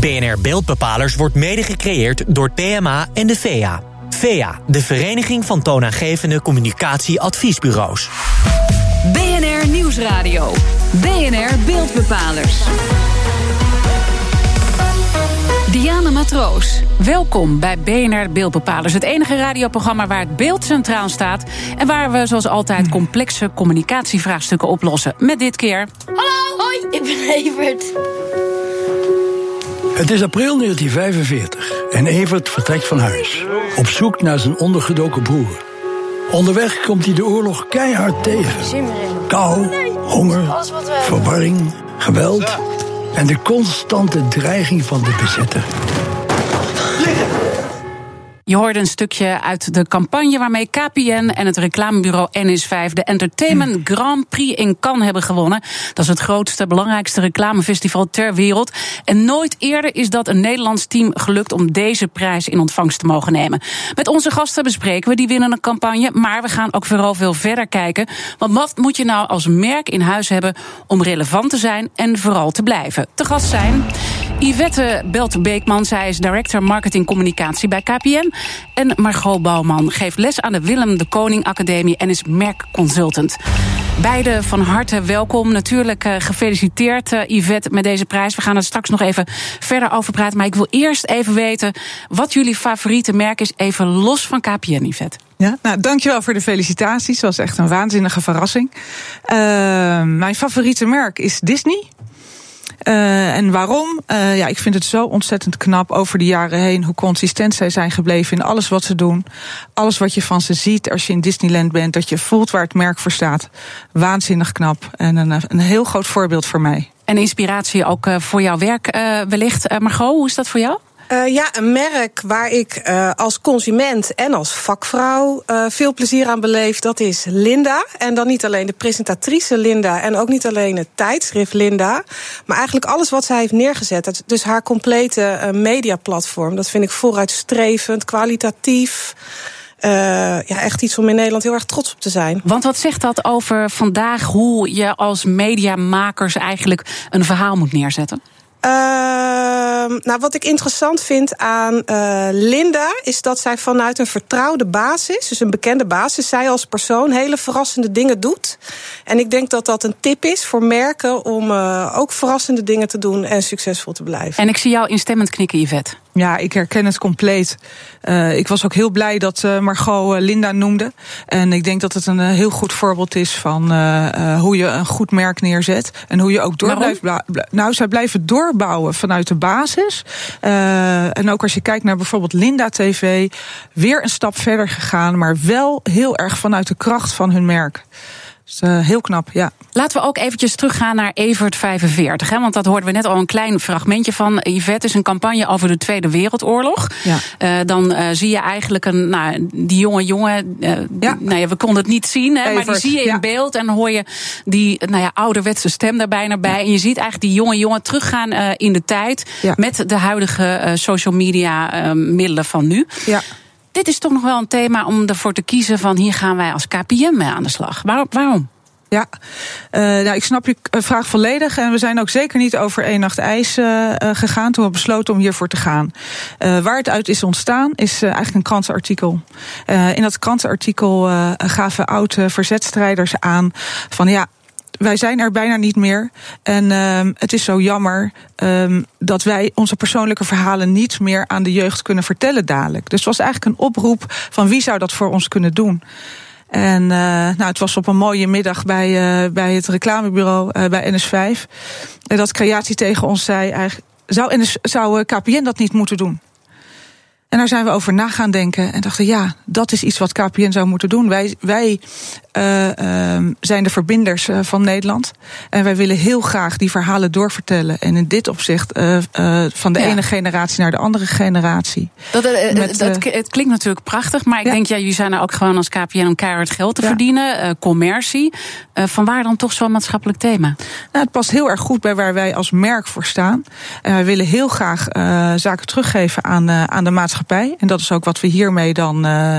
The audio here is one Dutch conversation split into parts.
BNR Beeldbepalers wordt mede gecreëerd door PMA en de VEA. VEA, de Vereniging van Toonaangevende Communicatieadviesbureaus. BNR Nieuwsradio. BNR Beeldbepalers. Diana Matroos, welkom bij BNR Beeldbepalers. Het enige radioprogramma waar het beeld centraal staat... en waar we zoals altijd complexe communicatievraagstukken oplossen. Met dit keer... Hallo, hoi, ik ben Evert. Het is april 1945 en Evert vertrekt van huis. Op zoek naar zijn ondergedoken broer. Onderweg komt hij de oorlog keihard tegen. Kou, honger, verwarring, geweld en de constante dreiging van de bezetter. Je hoorde een stukje uit de campagne waarmee KPN en het reclamebureau NS5 de Entertainment Grand Prix in Cannes hebben gewonnen. Dat is het grootste, belangrijkste reclamefestival ter wereld. En nooit eerder is dat een Nederlands team gelukt om deze prijs in ontvangst te mogen nemen. Met onze gasten bespreken we die winnende campagne, maar we gaan ook vooral veel verder kijken. Want wat moet je nou als merk in huis hebben om relevant te zijn en vooral te blijven? Te gast zijn Yvette Belt-Beekman, zij is director marketing communicatie bij KPN. En Margot Bouwman geeft les aan de Willem de Koning Academie en is merkconsultant. Beide van harte welkom. Natuurlijk uh, gefeliciteerd, uh, Yvette, met deze prijs. We gaan er straks nog even verder over praten. Maar ik wil eerst even weten wat jullie favoriete merk is. Even los van KPN, Yvette. Ja, nou, dankjewel voor de felicitaties. Dat was echt een waanzinnige verrassing. Uh, mijn favoriete merk is Disney. Uh, en waarom? Uh, ja, ik vind het zo ontzettend knap over de jaren heen hoe consistent zij zijn gebleven in alles wat ze doen. Alles wat je van ze ziet als je in Disneyland bent, dat je voelt waar het merk voor staat. Waanzinnig knap en een, een heel groot voorbeeld voor mij. En inspiratie ook voor jouw werk wellicht. Margot, hoe is dat voor jou? Uh, ja, een merk waar ik uh, als consument en als vakvrouw uh, veel plezier aan beleef, dat is Linda. En dan niet alleen de presentatrice Linda en ook niet alleen het tijdschrift Linda, maar eigenlijk alles wat zij heeft neergezet. Dus haar complete mediaplatform, dat vind ik vooruitstrevend, kwalitatief. Ja, echt iets om in Nederland heel erg trots op te zijn. Want wat zegt dat over vandaag, hoe je als mediamakers eigenlijk een verhaal moet neerzetten? Uh, nou, wat ik interessant vind aan uh, Linda is dat zij vanuit een vertrouwde basis, dus een bekende basis, zij als persoon hele verrassende dingen doet. En ik denk dat dat een tip is voor merken om uh, ook verrassende dingen te doen en succesvol te blijven. En ik zie jou instemmend knikken, Yvette. Ja, ik herken het compleet. Uh, ik was ook heel blij dat uh, Margot uh, Linda noemde. En ik denk dat het een heel goed voorbeeld is van hoe je een goed merk neerzet. En hoe je ook door blijft. Nou, zij blijven doorbouwen vanuit de basis. en ook als je kijkt naar bijvoorbeeld Linda TV, weer een stap verder gegaan, maar wel heel erg vanuit de kracht van hun merk. Dus, uh, heel knap, ja. Laten we ook eventjes teruggaan naar Evert 45. Hè, want dat hoorden we net al een klein fragmentje van. Yvette is een campagne over de Tweede Wereldoorlog. Ja. Uh, dan uh, zie je eigenlijk een, nou, die jonge jongen. ja. Nou ja, we konden het niet zien, hè, maar die zie je in ja. beeld. En hoor je die nou ja, ouderwetse stem daarbij naar bij. En je ziet eigenlijk die jonge jongen teruggaan in de tijd. Met de huidige social media middelen van nu. Ja dit is toch nog wel een thema om ervoor te kiezen van hier gaan wij als KPM mee aan de slag. Waar, waarom? Ja, uh, nou, ik snap je vraag volledig. En we zijn ook zeker niet over één nacht ijs uh, gegaan toen we besloten om hiervoor te gaan. Waar het uit is ontstaan is eigenlijk een krantenartikel. in dat krantenartikel gaven oude verzetstrijders aan van ja, wij zijn er bijna niet meer. En uh, het is zo jammer um, dat wij onze persoonlijke verhalen niet meer aan de jeugd kunnen vertellen dadelijk. Dus het was eigenlijk een oproep van wie zou dat voor ons kunnen doen. En uh, nou, het was op een mooie middag bij, uh, bij het reclamebureau uh, bij NS5. En dat creatie tegen ons zei eigenlijk, zou, NS, zou KPN dat niet moeten doen? En daar zijn we over na gaan denken en dachten, ja, dat is iets wat KPN zou moeten doen. Wij, wij uh, uh, zijn de verbinders uh, van Nederland. En wij willen heel graag die verhalen doorvertellen. En in dit opzicht van de ja. ene generatie naar de andere generatie. Dat, Met, dat, het klinkt natuurlijk prachtig, maar ik ja. denk, ja, jullie zijn er ook gewoon als KPN om keihard geld te ja. verdienen. commercie. van waar dan toch zo'n maatschappelijk thema? Nou, het past heel erg goed bij waar wij als merk voor staan. En wij willen heel graag zaken teruggeven aan, aan de maatschappij maatschappij. En dat is ook wat we hiermee dan uh,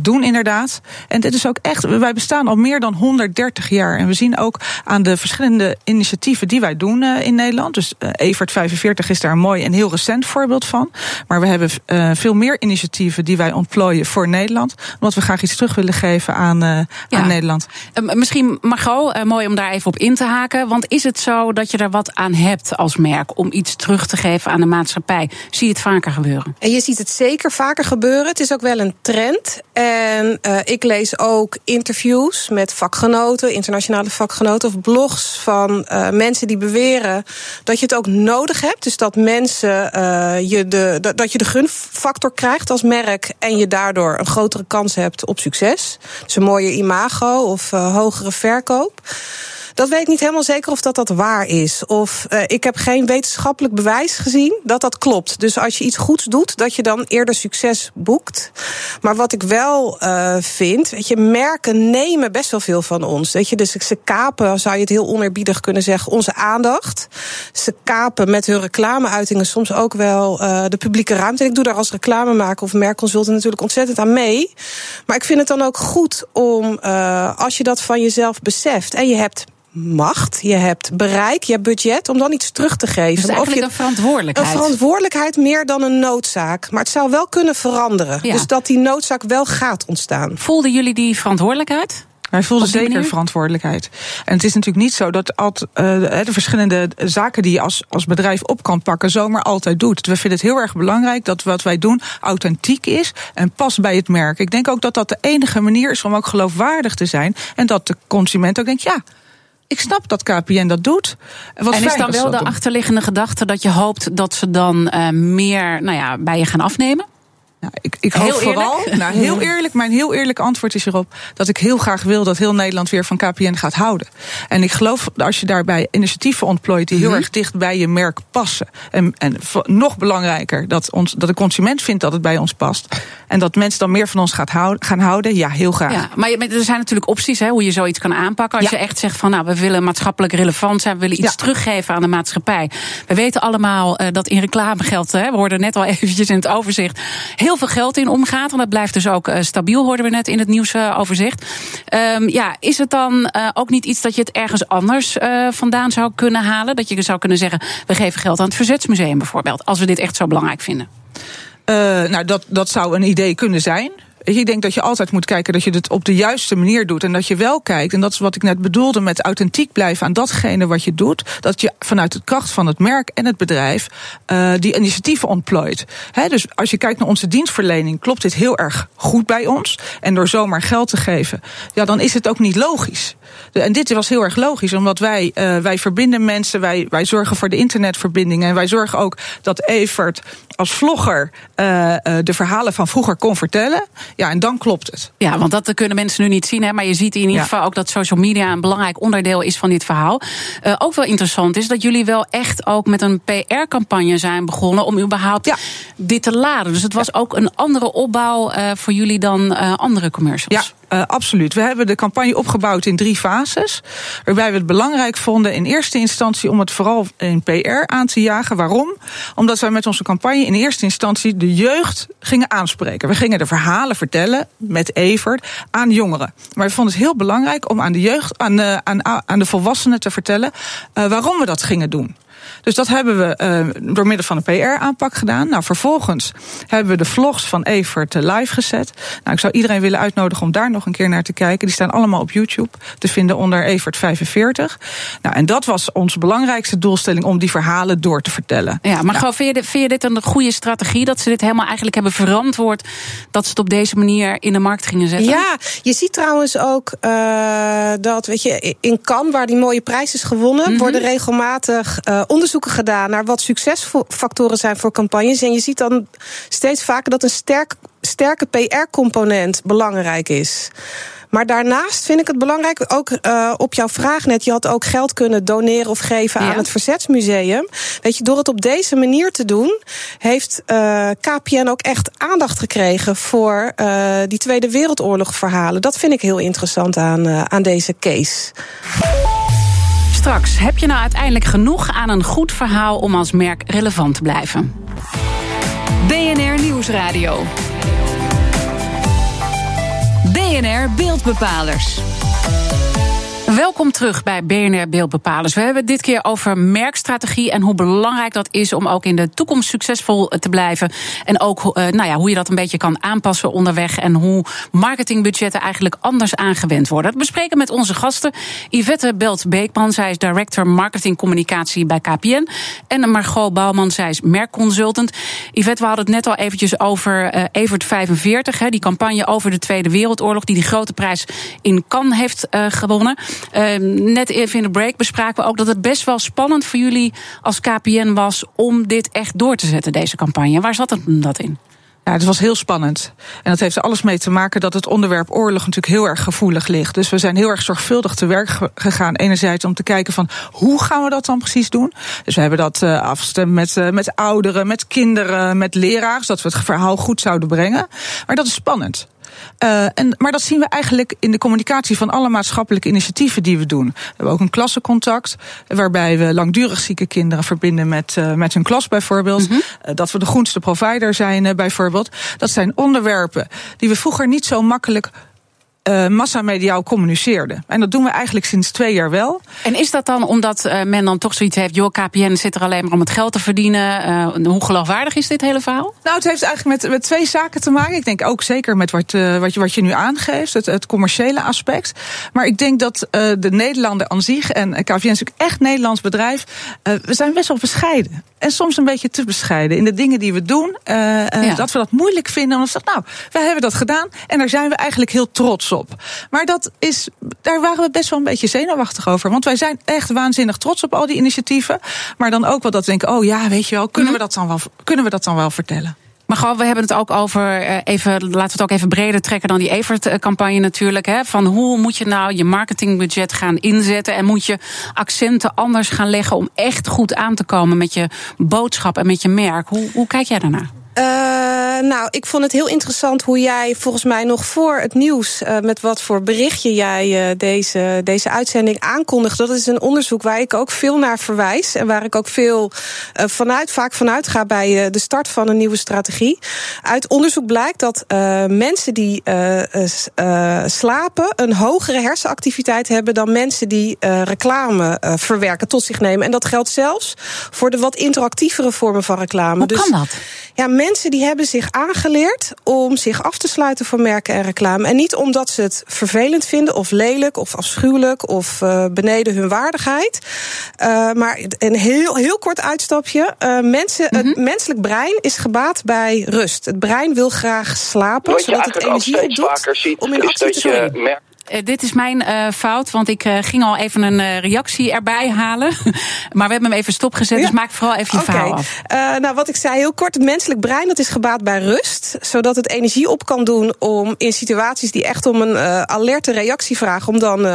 doen, inderdaad. En dit is ook echt, wij bestaan al meer dan 130 jaar. En we zien ook aan de verschillende initiatieven die wij doen uh, in Nederland. Dus Evert 45 is daar een mooi en heel recent voorbeeld van. Maar we hebben veel meer initiatieven die wij ontplooien voor Nederland. Omdat we graag iets terug willen geven aan, ja. aan Nederland. misschien, Margot, mooi om daar even op in te haken. Want is het zo dat je er wat aan hebt als merk om iets terug te geven aan de maatschappij? Zie je het vaker gebeuren? En je ziet het zeker vaker gebeuren. Het is ook wel een trend. En uh, ik lees ook interviews met vakgenoten, internationale vakgenoten, of blogs van uh, mensen die beweren dat je het ook nodig hebt. Dus dat mensen uh, je de, dat je de gunfactor krijgt als merk en je daardoor een grotere kans hebt op succes. Dus een mooie imago of hogere verkoop. Dat weet ik niet helemaal zeker of dat dat waar is. Of uh, ik heb geen wetenschappelijk bewijs gezien dat dat klopt. Dus als je iets goeds doet, dat je dan eerder succes boekt. Maar wat ik wel uh, vind, weet je, merken nemen best wel veel van ons. Weet je, dus ze kapen, zou je het heel onerbiedig kunnen zeggen, onze aandacht. Ze kapen met hun reclameuitingen soms ook wel uh, de publieke ruimte. En ik doe daar als reclamemaker of merkconsultant natuurlijk ontzettend aan mee. Maar ik vind het dan ook goed om, als je dat van jezelf beseft en je hebt macht, je hebt bereik, je hebt budget om dan iets terug te geven. Dus eigenlijk je, een verantwoordelijkheid. Een verantwoordelijkheid meer dan een noodzaak. Maar het zou wel kunnen veranderen. Ja. Dus dat die noodzaak wel gaat ontstaan. Voelden jullie die verantwoordelijkheid? Wij voelden zeker manier? verantwoordelijkheid. En het is natuurlijk niet zo dat altijd, uh, de verschillende zaken die je als, als bedrijf op kan pakken, zomaar altijd doet. We vinden het heel erg belangrijk dat wat wij doen authentiek is en past bij het merk. Ik denk ook dat dat de enige manier is om ook geloofwaardig te zijn. En dat de consument ook denkt, ja, ik snap dat KPN dat doet. Wat en is dan wel de doen. achterliggende gedachte dat je hoopt dat ze dan uh, meer nou ja, bij je gaan afnemen? Nou, ik, ik hoop vooral, nou, heel eerlijk, mijn heel eerlijke antwoord is hierop dat ik heel graag wil dat heel Nederland weer van KPN gaat houden. En ik geloof als je daarbij initiatieven ontplooit die heel mm -hmm. erg dicht bij je merk passen. En, en nog belangrijker, dat, ons, dat de consument vindt dat het bij ons past. En dat mensen dan meer van ons gaat houden, gaan houden, ja, heel graag. Ja, maar er zijn natuurlijk opties hè, hoe je zoiets kan aanpakken. Als ja. je echt zegt van nou, we willen maatschappelijk relevant zijn, we willen iets ja. teruggeven aan de maatschappij. We weten allemaal uh, dat in reclamegeld, hè, we hoorden net al eventjes in het overzicht, heel heel veel geld in omgaat. Want dat blijft dus ook uh, stabiel, hoorden we net in het nieuwsoverzicht. Uh, um, ja, is het dan uh, ook niet iets dat je het ergens anders vandaan zou kunnen halen? Dat je zou kunnen zeggen, we geven geld aan het Verzetsmuseum bijvoorbeeld. Als we dit echt zo belangrijk vinden. nou, dat, dat zou een idee kunnen zijn. Ik denk dat je altijd moet kijken dat je het op de juiste manier doet. En dat je wel kijkt, en dat is wat ik net bedoelde met authentiek blijven aan datgene wat je doet. Dat je vanuit de kracht van het merk en het bedrijf uh, die initiatieven ontplooit. Dus als je kijkt naar onze dienstverlening, klopt dit heel erg goed bij ons. En door zomaar geld te geven, ja, dan is het ook niet logisch. En dit was heel erg logisch, omdat wij, uh, wij verbinden mensen, wij, wij zorgen voor de internetverbindingen. En wij zorgen ook dat Evert als vlogger uh, de verhalen van vroeger kon vertellen. Ja, en dan klopt het. Ja, want dat kunnen mensen nu niet zien. Hè, maar je ziet in ieder ja. geval ook dat social media een belangrijk onderdeel is van dit verhaal. Uh, ook wel interessant is dat jullie wel echt ook met een PR-campagne zijn begonnen om überhaupt ja. dit te laden. Dus het was ook een andere opbouw uh, voor jullie dan andere commercials. Ja. Uh, absoluut. We hebben de campagne opgebouwd in drie fases. Waarbij we het belangrijk vonden in eerste instantie om het vooral in PR aan te jagen. Waarom? Omdat wij met onze campagne in eerste instantie de jeugd gingen aanspreken. We gingen de verhalen vertellen met Evert aan jongeren. Maar we vonden het heel belangrijk om aan de jeugd, aan de, aan, aan de volwassenen te vertellen uh, waarom we dat gingen doen. Dus dat hebben we uh, door middel van een PR-aanpak gedaan. Nou, vervolgens hebben we de vlogs van Evert live gezet. Nou, ik zou iedereen willen uitnodigen om daar nog een keer naar te kijken. Die staan allemaal op YouTube te vinden onder Evert 45. Nou, en dat was onze belangrijkste doelstelling om die verhalen door te vertellen. Ja, maar nou. vind, je, vind je dit een goede strategie? Dat ze dit helemaal eigenlijk hebben verantwoord dat ze het op deze manier in de markt gingen zetten? Ja, je ziet trouwens ook uh, dat, weet je, in Cannes, waar die mooie prijs is gewonnen, mm -hmm. worden regelmatig uh, onderzoeken gedaan naar wat succesfactoren zijn voor campagnes. En je ziet dan steeds vaker dat een sterk, sterke PR-component belangrijk is. Maar daarnaast vind ik het belangrijk, ook uh, op jouw vraag net, je had ook geld kunnen doneren of geven ja. aan het Verzetsmuseum. Weet je, door het op deze manier te doen, heeft uh, KPN ook echt aandacht gekregen voor uh, die Tweede Wereldoorlog verhalen. Dat vind ik heel interessant aan, aan deze case straks. Heb je nou uiteindelijk genoeg aan een goed verhaal om als merk relevant te blijven? BNR Nieuwsradio. BNR Beeldbepalers. Welkom terug bij BNR Beeldbepalers. We hebben het dit keer over merkstrategie en hoe belangrijk dat is om ook in de toekomst succesvol te blijven. En ook uh, nou ja, hoe je dat een beetje kan aanpassen onderweg en hoe marketingbudgetten eigenlijk anders aangewend worden. Dat bespreken met onze gasten. Yvette Belt-Beekman, zij is director marketing communicatie bij KPN. En Margot Bouwman, zij is merkconsultant. Yvette, we hadden het net al eventjes over uh, Evert 45, hè, die campagne over de Tweede Wereldoorlog, die die grote prijs in Cannes heeft gewonnen. Uh, net even in de break bespraken we ook dat het best wel spannend voor jullie als KPN was om dit echt door te zetten, deze campagne. Waar zat dat in? Ja, het was heel spannend. En dat heeft er alles mee te maken dat het onderwerp oorlog natuurlijk heel erg gevoelig ligt. Dus we zijn heel erg zorgvuldig te werk gegaan. Enerzijds om te kijken van hoe gaan we dat dan precies doen. Dus we hebben dat uh, afgestemd met, uh, met ouderen, met kinderen, met leraars. Dat we het verhaal goed zouden brengen. Maar dat is spannend. Uh, en, maar dat zien we eigenlijk in de communicatie van alle maatschappelijke initiatieven die we doen. We hebben ook een klassencontact, waarbij we langdurig zieke kinderen verbinden met, uh, met hun klas bijvoorbeeld. Mm -hmm. uh, dat we de groenste provider zijn bijvoorbeeld. Dat zijn onderwerpen die we vroeger niet zo makkelijk uh, massamediaal communiceerde. En dat doen we eigenlijk sinds twee jaar wel. En is dat dan omdat uh, men dan toch zoiets heeft... joh, KPN zit er alleen maar om het geld te verdienen. Uh, hoe geloofwaardig is dit hele verhaal? Nou, het heeft eigenlijk met, met twee zaken te maken. Ik denk ook zeker met wat, wat, je, wat je nu aangeeft, het, het commerciële aspect. Maar ik denk dat de Nederlander aan zich... en KPN is natuurlijk echt Nederlands bedrijf... we zijn best wel bescheiden. En soms een beetje te bescheiden in de dingen die we doen. Ja. Dat we dat moeilijk vinden. Omdat we zeggen, nou, wij hebben dat gedaan... en daar zijn we eigenlijk heel trots op. Maar dat is, daar waren we best wel een beetje zenuwachtig over. Want wij zijn echt waanzinnig trots op al die initiatieven. Maar dan ook wel dat denken, oh ja, weet je wel, kunnen, we, dat dan wel, kunnen we dat dan wel vertellen? Maar gewoon, we hebben het ook over, even, laten we het ook even breder trekken dan die Evert-campagne natuurlijk. Hè, van hoe moet je nou je marketingbudget gaan inzetten en moet je accenten anders gaan leggen om echt goed aan te komen met je boodschap en met je merk. Hoe, hoe kijk jij daarnaar? Uh, nou, ik vond het heel interessant hoe jij volgens mij nog voor het nieuws... Uh, met wat voor berichtje jij uh, deze, deze uitzending aankondigt. Dat is een onderzoek waar ik ook veel naar verwijs... en waar ik ook veel vanuit, vaak vanuit ga bij de start van een nieuwe strategie. Uit onderzoek blijkt dat mensen die slapen... een hogere hersenactiviteit hebben dan mensen die reclame verwerken tot zich nemen. En dat geldt zelfs voor de wat interactievere vormen van reclame. Hoe dus, kan dat? Ja, mensen die hebben zich aangeleerd om zich af te sluiten van merken en reclame. En niet omdat ze het vervelend vinden of lelijk of afschuwelijk of uh, beneden hun waardigheid. Uh, maar een heel, heel kort uitstapje. Uh, mensen, mm -hmm. Het menselijk brein is gebaat bij rust. Het brein wil graag slapen, zodat het energie ziet, om in actie te komen. Uh, dit is mijn uh, fout, want ik uh, ging al even een uh, reactie erbij halen. maar we hebben hem even stopgezet, ja. dus maak vooral even je okay. verhaal af. nou, wat ik zei, heel kort, het menselijk brein dat is gebaat bij rust. Zodat het energie op kan doen om in situaties die echt om een alerte reactie vragen... om dan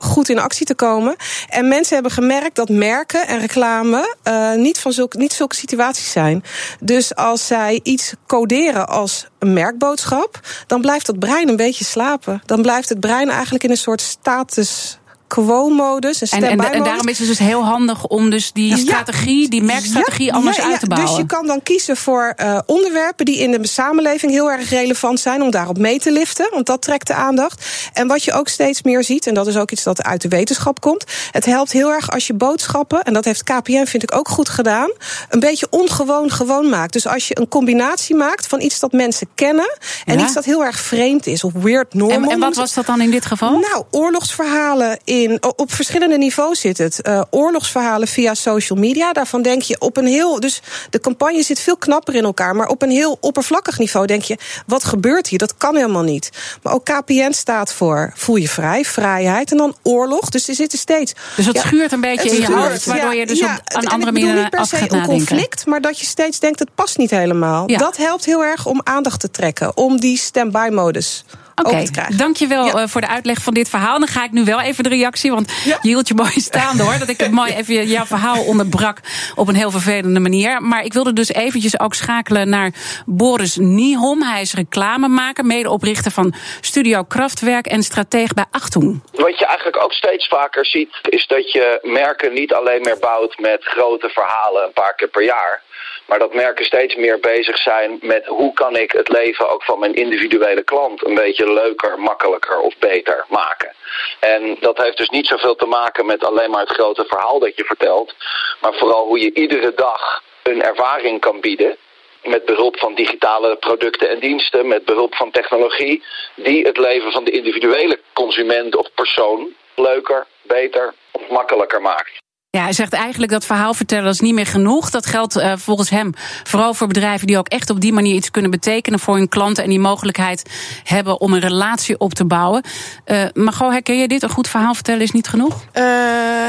goed in actie te komen. En mensen hebben gemerkt dat merken en reclame niet, van zulke, niet zulke situaties zijn. Dus als zij iets coderen als merkboodschap... dan blijft dat brein een beetje slapen. Dan blijft het brein eigenlijk in een soort status quo-modus, en, en, en, daarom is het dus heel handig om dus die strategie, die merkstrategie, ja, anders ja, uit te bouwen. Dus je kan dan kiezen voor uh, onderwerpen die in de samenleving heel erg relevant zijn, om daarop mee te liften, want dat trekt de aandacht. En wat je ook steeds meer ziet, en dat is ook iets dat uit de wetenschap komt, het helpt heel erg als je boodschappen, en dat heeft KPN vind ik ook goed gedaan, een beetje ongewoon gewoon maakt. Dus als je een combinatie maakt van iets dat mensen kennen en iets dat heel erg vreemd is, of weird normal. En, en wat was dat dan in dit geval? Nou, oorlogsverhalen in, op verschillende niveaus zit het. Uh, oorlogsverhalen via social media. Daarvan denk je op een heel. Dus de campagne zit veel knapper in elkaar. Maar op een heel oppervlakkig niveau denk je. Wat gebeurt hier? Dat kan helemaal niet. Maar ook KPN staat voor voel je vrij, vrijheid. En dan oorlog. Dus er zitten steeds. Dus het ja, schuurt een beetje in je hoofd. Waardoor ja, je dus ja, op een andere manier niet per se een conflict. Maar dat je steeds denkt het past niet helemaal. Dat helpt heel erg om aandacht te trekken. Om die stand-by-modus. Oké, okay, dankjewel ja. uh, voor de uitleg van dit verhaal. Dan ga ik nu wel even de reactie, want ja. je hield je mooi staande hoor. Dat ik het mooi even jouw verhaal onderbrak op een heel vervelende manier. Maar ik wilde dus eventjes ook schakelen naar Boris Niehom. Hij is reclamemaker, medeoprichter van Studio Kraftwerk en strateeg bij Achtung. Wat je eigenlijk ook steeds vaker ziet, is dat je merken niet alleen meer bouwt met grote verhalen een paar keer per jaar. Maar dat merken steeds meer bezig zijn met hoe kan ik het leven ook van mijn individuele klant een beetje leuker, makkelijker of beter maken. En dat heeft dus niet zoveel te maken met alleen maar het grote verhaal dat je vertelt, maar vooral hoe je iedere dag een ervaring kan bieden met behulp van digitale producten en diensten, met behulp van technologie, die het leven van de individuele consument of persoon leuker, beter of makkelijker maakt. Ja, hij zegt eigenlijk dat verhaal vertellen is niet meer genoeg. Dat geldt uh, volgens hem vooral voor bedrijven die ook echt op die manier iets kunnen betekenen voor hun klanten en die mogelijkheid hebben om een relatie op te bouwen. Uh, Margot, herken je dit? Een goed verhaal vertellen is niet genoeg? Uh,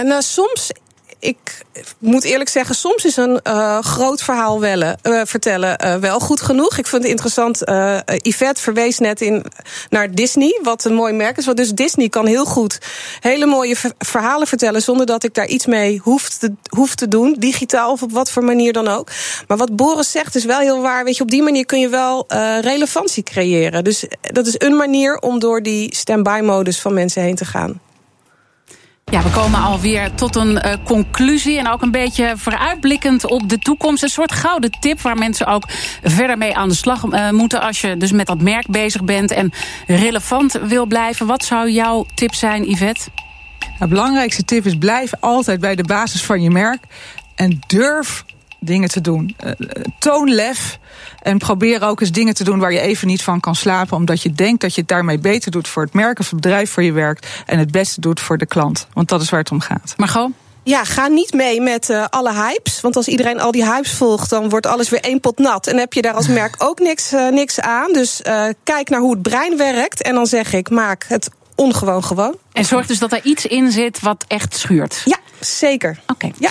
nou, soms ik moet eerlijk zeggen, soms is een uh, groot verhaal wellen, uh, vertellen uh, wel goed genoeg. Ik vind het interessant. Yvette verwees net in, naar Disney, wat een mooi merk is. Want dus Disney kan heel goed hele mooie verhalen vertellen zonder dat ik daar iets mee hoef te, hoef te doen, digitaal of op wat voor manier dan ook. Maar wat Boris zegt is wel heel waar. Weet je, op die manier kun je wel relevantie creëren. Dus dat is een manier om door die stand-by-modus van mensen heen te gaan. Ja, we komen alweer tot een uh, conclusie en ook een beetje vooruitblikkend op de toekomst. Een soort gouden tip waar mensen ook verder mee aan de slag uh, moeten als je dus met dat merk bezig bent en relevant wil blijven. Wat zou jouw tip zijn, Yvette? De belangrijkste tip is blijf altijd bij de basis van je merk en durf dingen te doen. Uh, toon lef en probeer ook eens dingen te doen waar je even niet van kan slapen, omdat je denkt dat je het daarmee beter doet voor het merk of het bedrijf voor je werkt en het beste doet voor de klant. Want dat is waar het om gaat. Maar gewoon. Ja, ga niet mee met uh, alle hypes. Want als iedereen al die hypes volgt, dan wordt alles weer één pot nat. En heb je daar als merk ook niks, uh, niks aan. Dus uh, kijk naar hoe het brein werkt. En dan zeg ik, maak het ongewoon gewoon. En zorg dus dat er iets in zit wat echt schuurt. Ja, zeker. Oké. Okay. Ja.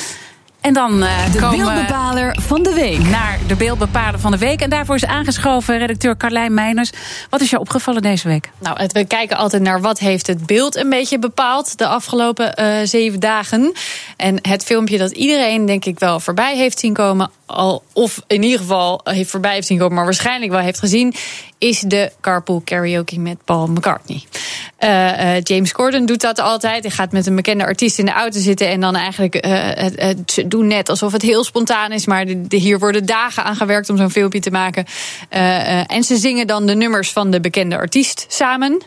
En dan uh, de komen beeldbepaler van de week. Naar de beeldbepaler van de week. En daarvoor is aangeschoven redacteur Carlijn Meiners. Wat is jou opgevallen deze week? Nou, het, we kijken altijd naar wat heeft het beeld een beetje bepaald de afgelopen uh, zeven dagen. En het filmpje dat iedereen denk ik wel voorbij heeft zien komen. Al, of in ieder geval heeft voorbij heeft zien komen, maar waarschijnlijk wel heeft gezien. Is de carpool karaoke met Paul McCartney. Uh, uh, James Corden doet dat altijd. Hij gaat met een bekende artiest in de auto zitten en dan eigenlijk het, het doen net alsof het heel spontaan is. Maar hier worden dagen aan gewerkt om zo'n filmpje te maken. en ze zingen dan de nummers van de bekende artiest samen.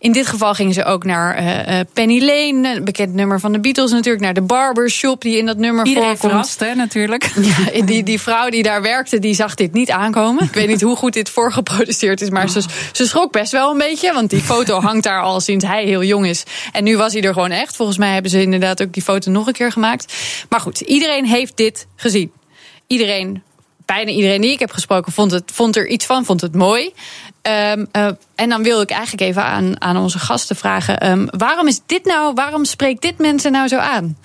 In dit geval gingen ze ook naar uh, Penny Lane, een bekend nummer van de Beatles natuurlijk, naar de barbershop die in dat nummer Iedereen voorkomt. verrast, hè, natuurlijk. Ja, die, die vrouw die daar werkte, die zag dit niet aankomen. Ik weet niet hoe goed dit voorgeproduceerd is, maar ze, ze schrok best wel een beetje, want die foto hangt daar al sinds hij heel jong is. En nu was hij er gewoon echt. Volgens mij hebben ze inderdaad ook die foto nog een keer gemaakt. Maar goed, iedereen heeft dit gezien. Iedereen bijna iedereen die ik heb gesproken vond, het, vond er iets van, vond het mooi. Um, uh, en dan wil ik eigenlijk even aan, aan onze gasten vragen: um, waarom is dit nou, waarom spreekt dit mensen nou zo aan?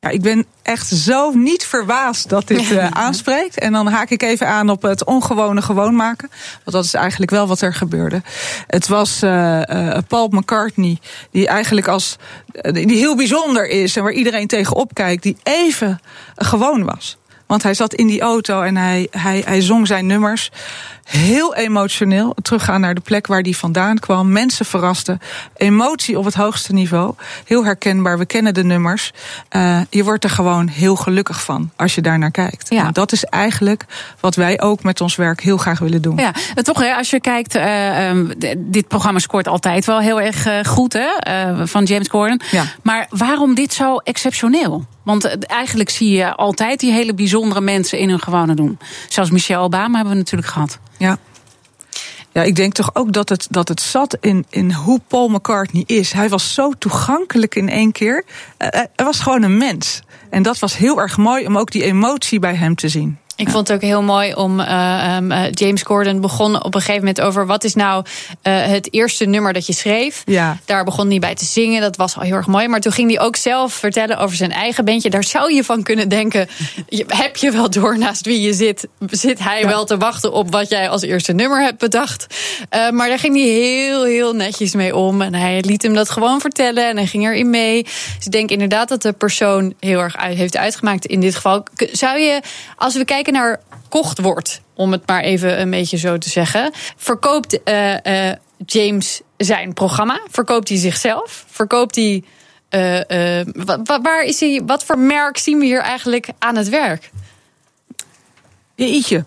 Ja, ik ben echt zo niet verbaasd dat dit uh, aanspreekt. En dan haak ik even aan op het ongewone gewoon maken. Want dat is eigenlijk wel wat er gebeurde. Het was uh, uh, Paul McCartney, die eigenlijk als. die heel bijzonder is en waar iedereen tegenop kijkt, die even gewoon was. Want hij zat in die auto en hij, hij, hij zong zijn nummers. Heel emotioneel. Teruggaan naar de plek waar die vandaan kwam. Mensen verrasten. Emotie op het hoogste niveau. Heel herkenbaar. We kennen de nummers. Uh, je wordt er gewoon heel gelukkig van als je daar naar kijkt. Ja. En dat is eigenlijk wat wij ook met ons werk heel graag willen doen. Ja, en toch, hè, als je kijkt, uh, um, dit programma scoort altijd wel heel erg uh, goed hè, van James Corden. Ja. Maar waarom dit zo exceptioneel? Want eigenlijk zie je altijd die hele bijzondere mensen in hun gewone doen. Zelfs Michelle Obama hebben we natuurlijk gehad. Ja. Ja, ik denk toch ook dat het, dat het zat in, in hoe Paul McCartney is. Hij was zo toegankelijk in één keer. Uh, hij was gewoon een mens. En dat was heel erg mooi om ook die emotie bij hem te zien. Ik vond het ook heel mooi om. Uh, um, James Corden begon op een gegeven moment over. wat is nou uh, het eerste nummer dat je schreef? Ja. Daar begon hij bij te zingen. Dat was al heel erg mooi. Maar toen ging hij ook zelf vertellen over zijn eigen bandje. Daar zou je van kunnen denken. Je, heb je wel door naast wie je zit? Zit hij ja. wel te wachten op wat jij als eerste nummer hebt bedacht? Maar daar ging hij heel, heel netjes mee om. En hij liet hem dat gewoon vertellen. En hij ging erin mee. Dus ik denk inderdaad dat de persoon heel erg uit, heeft uitgemaakt in dit geval. Zou je, als we kijken naar kocht wordt, om het maar even een beetje zo te zeggen. Verkoopt uh, uh, James zijn programma? Verkoopt hij zichzelf? Verkoopt hij. Uh, waar is hij? Wat voor merk zien we hier eigenlijk aan het werk? Jeetje.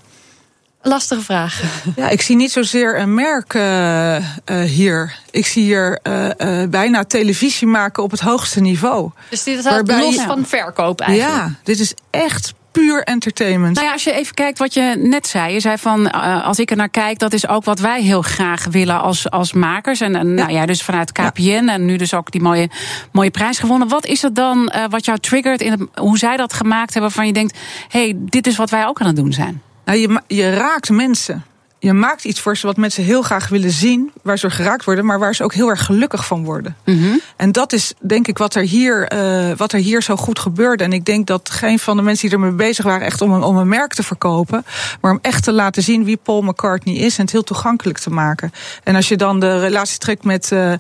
Lastige vraag. Ja, ik zie niet zozeer een merk uh, uh, hier. Ik zie hier uh, bijna televisie maken op het hoogste niveau. Dus dit is los van verkoop eigenlijk? Ja, dit is echt puur entertainment. Nou ja, als je even kijkt wat je net zei. Je zei van, uh, als ik er naar kijk, dat is ook wat wij heel graag willen als, als makers. En, en ja. nou ja, dus vanuit KPN ja. en nu dus ook die mooie, mooie prijs gewonnen. Wat is het dan uh, wat jou triggert in het, hoe zij dat gemaakt hebben... waarvan je denkt, hé, hey, dit is wat wij ook aan het doen zijn? Nou, je, je raakt mensen je maakt iets voor ze wat mensen heel graag willen zien, waar ze geraakt worden, maar waar ze ook heel erg gelukkig van worden. Mm -hmm. En dat is denk ik wat er, hier, uh, wat er hier zo goed gebeurde. En ik denk dat geen van de mensen die ermee bezig waren echt om een, om een merk te verkopen, maar om echt te laten zien wie Paul McCartney is en het heel toegankelijk te maken. En als je dan de relatie trekt met uh,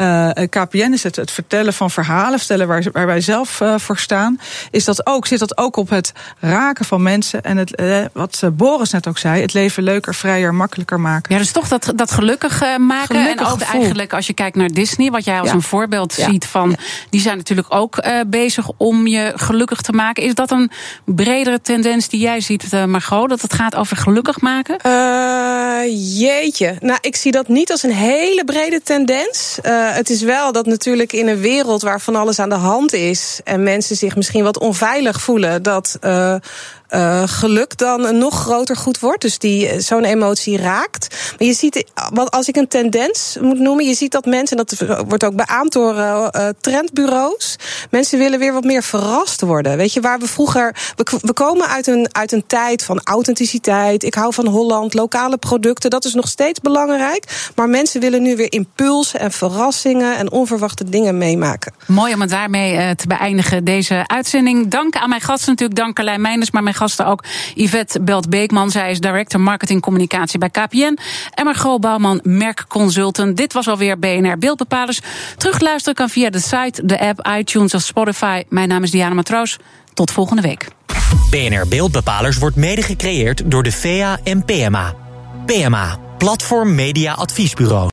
uh, KPN, is het het vertellen van verhalen, vertellen waar, waar wij zelf voor staan, is dat ook, zit dat ook op het raken van mensen en het, wat Boris net ook zei, het leven leuker, vrijer makkelijker maken. Ja, dus toch dat, dat gelukkig uh, maken. Gelukkig en ook gevoel. eigenlijk als je kijkt naar Disney, wat jij als Ja. een voorbeeld Ja. ziet van. Ja. Die zijn natuurlijk ook uh, bezig om je gelukkig te maken. Is dat een bredere tendens die jij ziet, uh, Margot? Dat het gaat over gelukkig maken? Uh, jeetje. Nou, ik zie dat niet als een hele brede tendens. Uh, het is wel dat natuurlijk in een wereld waar van alles aan de hand is. en mensen zich misschien wat onveilig voelen. dat. Uh, geluk dan een nog groter goed wordt. Dus die uh, zo'n emotie raakt. Maar je ziet, wat als ik een tendens moet noemen, je ziet dat mensen, en dat wordt ook beaamd door uh, trendbureaus. Mensen willen weer wat meer verrast worden. Weet je, waar we vroeger. We, komen uit een, uit een tijd van authenticiteit. Ik hou van Holland, lokale producten. Dat is nog steeds belangrijk. Maar mensen willen nu weer impulsen en verrassingen en onverwachte dingen meemaken. Mooi om het daarmee te beëindigen, deze uitzending. Dank aan mijn gasten natuurlijk, dank Carlijn Meinders, maar mijn gasten ook Yvette Belt-Beekman. Zij is Director Marketing Communicatie bij KPN. En Margot Bouwman, merkconsultant. Dit was alweer BNR Beeldbepalers. Terugluisteren kan via de site, de app, iTunes of Spotify. Mijn naam is Diana Matroos. Tot volgende week. BNR Beeldbepalers wordt mede gecreëerd door de VEA en PMA. PMA, Platform Media Adviesbureau.